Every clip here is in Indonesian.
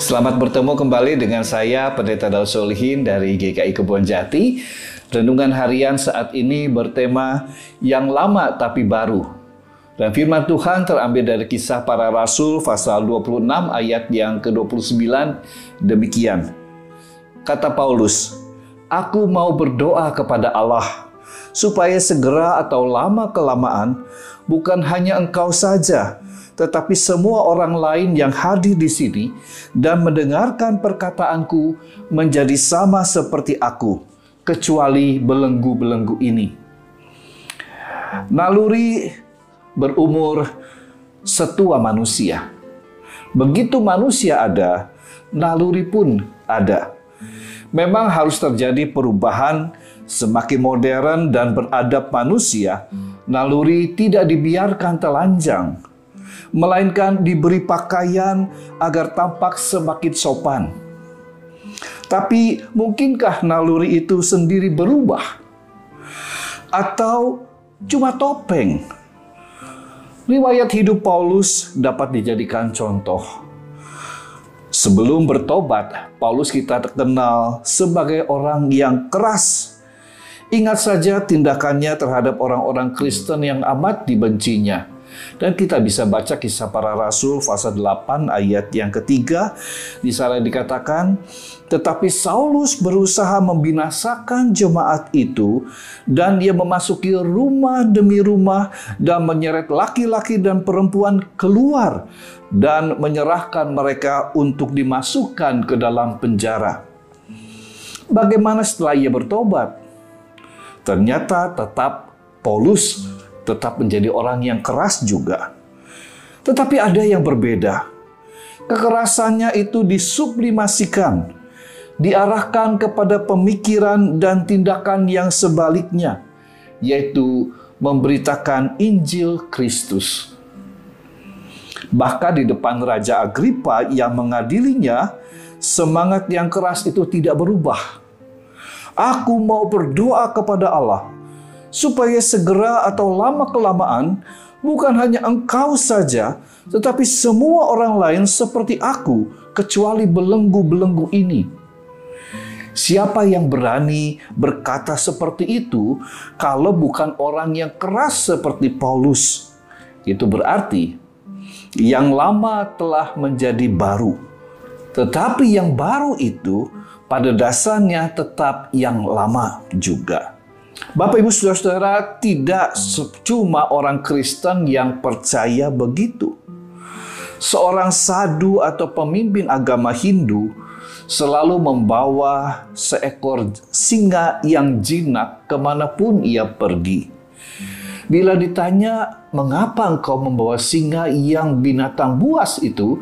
Selamat bertemu kembali dengan saya Pendeta Daud Solihin dari GKI Kebon Jati. Renungan harian saat ini bertema yang lama tapi baru. Dan firman Tuhan terambil dari kisah para rasul pasal 26 ayat yang ke-29 demikian. Kata Paulus, Aku mau berdoa kepada Allah supaya segera atau lama kelamaan bukan hanya engkau saja, tetapi semua orang lain yang hadir di sini dan mendengarkan perkataanku menjadi sama seperti aku, kecuali belenggu-belenggu ini. Naluri berumur setua manusia. Begitu manusia ada, naluri pun ada. Memang harus terjadi perubahan semakin modern dan beradab manusia, naluri tidak dibiarkan telanjang melainkan diberi pakaian agar tampak semakin sopan. Tapi mungkinkah naluri itu sendiri berubah? Atau cuma topeng? Riwayat hidup Paulus dapat dijadikan contoh. Sebelum bertobat, Paulus kita terkenal sebagai orang yang keras. Ingat saja tindakannya terhadap orang-orang Kristen yang amat dibencinya dan kita bisa baca kisah para rasul pasal 8 ayat yang ketiga. Di sana dikatakan, tetapi Saulus berusaha membinasakan jemaat itu dan dia memasuki rumah demi rumah dan menyeret laki-laki dan perempuan keluar dan menyerahkan mereka untuk dimasukkan ke dalam penjara. Bagaimana setelah ia bertobat? Ternyata tetap Paulus tetap menjadi orang yang keras juga. Tetapi ada yang berbeda. Kekerasannya itu disublimasikan, diarahkan kepada pemikiran dan tindakan yang sebaliknya, yaitu memberitakan Injil Kristus. Bahkan di depan Raja Agripa yang mengadilinya, semangat yang keras itu tidak berubah. Aku mau berdoa kepada Allah supaya segera atau lama-kelamaan bukan hanya engkau saja, tetapi semua orang lain seperti aku, kecuali belenggu-belenggu ini. Siapa yang berani berkata seperti itu kalau bukan orang yang keras seperti Paulus? Itu berarti yang lama telah menjadi baru. Tetapi yang baru itu pada dasarnya tetap yang lama juga. Bapak Ibu Saudara-saudara, tidak cuma orang Kristen yang percaya begitu. Seorang sadu atau pemimpin agama Hindu selalu membawa seekor singa yang jinak ke mana pun ia pergi. Bila ditanya, mengapa engkau membawa singa yang binatang buas itu,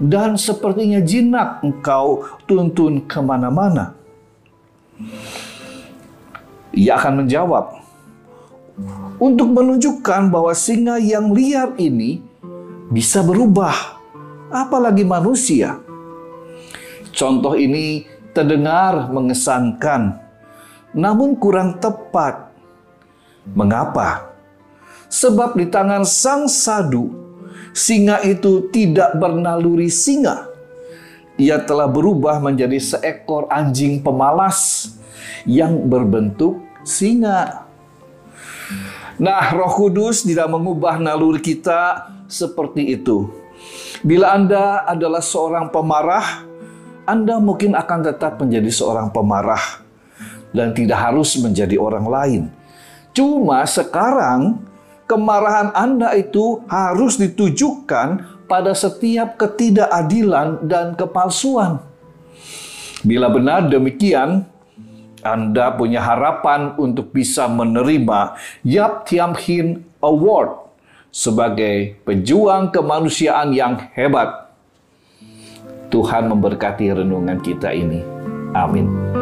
dan sepertinya jinak engkau tuntun ke mana-mana? Ia akan menjawab, untuk menunjukkan bahwa singa yang liar ini bisa berubah, apalagi manusia. Contoh ini terdengar mengesankan, namun kurang tepat. Mengapa? Sebab di tangan sang sadu, singa itu tidak bernaluri singa. Ia telah berubah menjadi seekor anjing pemalas yang berbentuk singa. Nah, Roh Kudus tidak mengubah naluri kita seperti itu. Bila Anda adalah seorang pemarah, Anda mungkin akan tetap menjadi seorang pemarah dan tidak harus menjadi orang lain. Cuma sekarang kemarahan Anda itu harus ditujukan pada setiap ketidakadilan dan kepalsuan. Bila benar demikian, anda punya harapan untuk bisa menerima Yap Tiam Hin Award sebagai pejuang kemanusiaan yang hebat. Tuhan memberkati renungan kita ini. Amin.